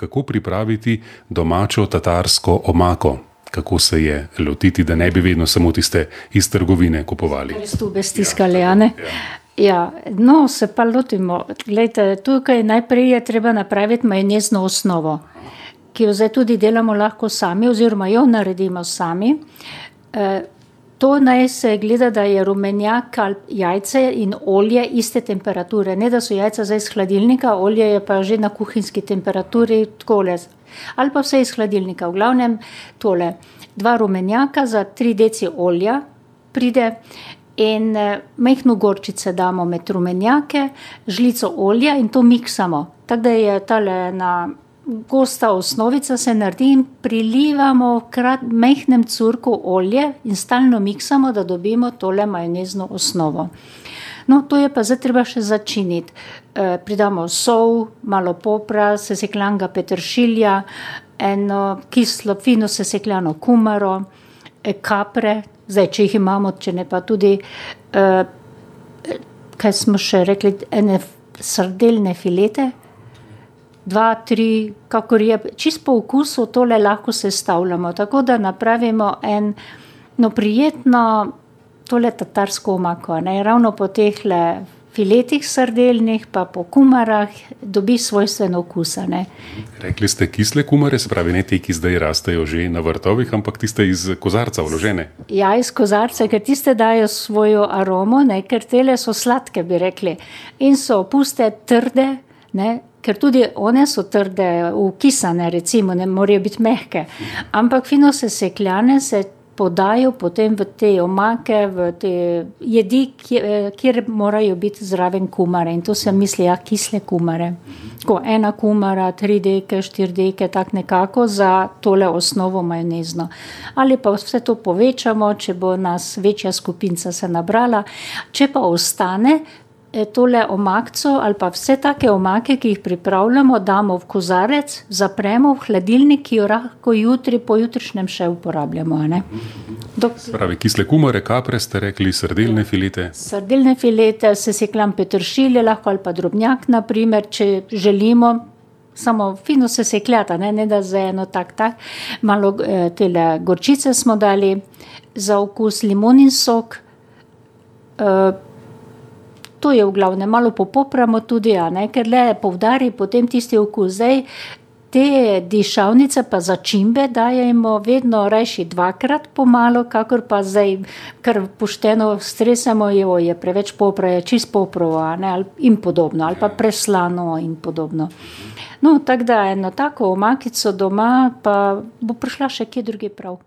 kako pripraviti domačo tatarsko omako. Kako se je lotiti, da ne bi vedno samo tiste iz trgovine kupovali? Res tu bestiskali, ja, ne? Ja. Ja, no, se pa lotimo. Glejte, tukaj najprej je treba napraviti majonezno osnovo, ki jo zdaj tudi delamo lahko sami, oziroma jo naredimo sami. E, to naj se gleda, da je rumenjak ali jajce in olje iste temperature. Ne, da so jajca zdaj iz hladilnika, olje je pa že na kuhinjski temperaturi, takole. Ali pa vse iz hladilnika. V glavnem tole. Dva rumenjaka za tri deci olja pride in eh, majhno gorčice damo med rumenjake, žlico olja in to miksamo. Tako da je tale na gosta osnovica se naredi in prilivamo v majhnem curku olje in stalno miksamo, da dobimo tole majonezno osnovo. No, to je pa zdaj treba še začiniti. E, pridamo sol, malo popra, sesekljanga petršilja, eno kislo, fino sesekljano kumaro, e, kapre, zdaj, če jih imamo, če ne pa tudi, uh, kaj smo še rekli, ene srdeljne filete, dva, tri, kako je, čist po okusu tole lahko sestavljamo, tako da napravimo en, no, prijetno tole tatarsko omako, ne, ravno po teh le filetih srdeljnih, pa po kumarah, dobi svojstven okus. Rekli ste kisle kumare, se pravi ne te, ki zdaj rastejo že na vrtovih, ampak tiste iz kozarca vložene. Ja, iz kozarca, ker tiste dajo svojo aromo, ne? ker tele so sladke, bi rekli. In so puste trde. Ne, ker tudi one so trde, ukisane, recimo, ne morejo biti mehke, ampak fino se sekljane, se podajo potem v te omake, v te jedi, kjer, kjer morajo biti zraven kumare. In to se misli, ja, kisle kumare. Ko ena kumara, tri deke, štiri deke, tako nekako za tole osnovo majonezno. Ali pa vse to povečamo, če bo nas večja skupinca se nabrala. Če pa ostane, tole omakco ali pa vse take omake, ki jih pripravljamo, damo v kozarec, zapremo v hladilnik, ki jo lahko jutri, pojutrišnjem še uporabljamo. Dok... Pravi, kisle kumare, kapre ste rekli, srdeljne filete. Srdeljne filete, se seklam petršilje, lahko ali pa drobnjak, naprimer, če želimo. Samo fino se sekljata, ne, ne da za eno tak, tak. Malo eh, tele gorčice smo dali, za okus limonin sok. Eh, To je v glavnem malo popopramo tudi, ne, ker le povdari potem tisti okus. Zdaj, te dišavnice pa začimbe dajemo vedno rajši dvakrat pomalo, kakor pa zdaj, ker pošteno stresemo, jo je preveč popra, je čist poprovo in podobno, ali pa preslano in podobno. No, tako da eno tako omakico doma pa bo prišla še kje drugi prav.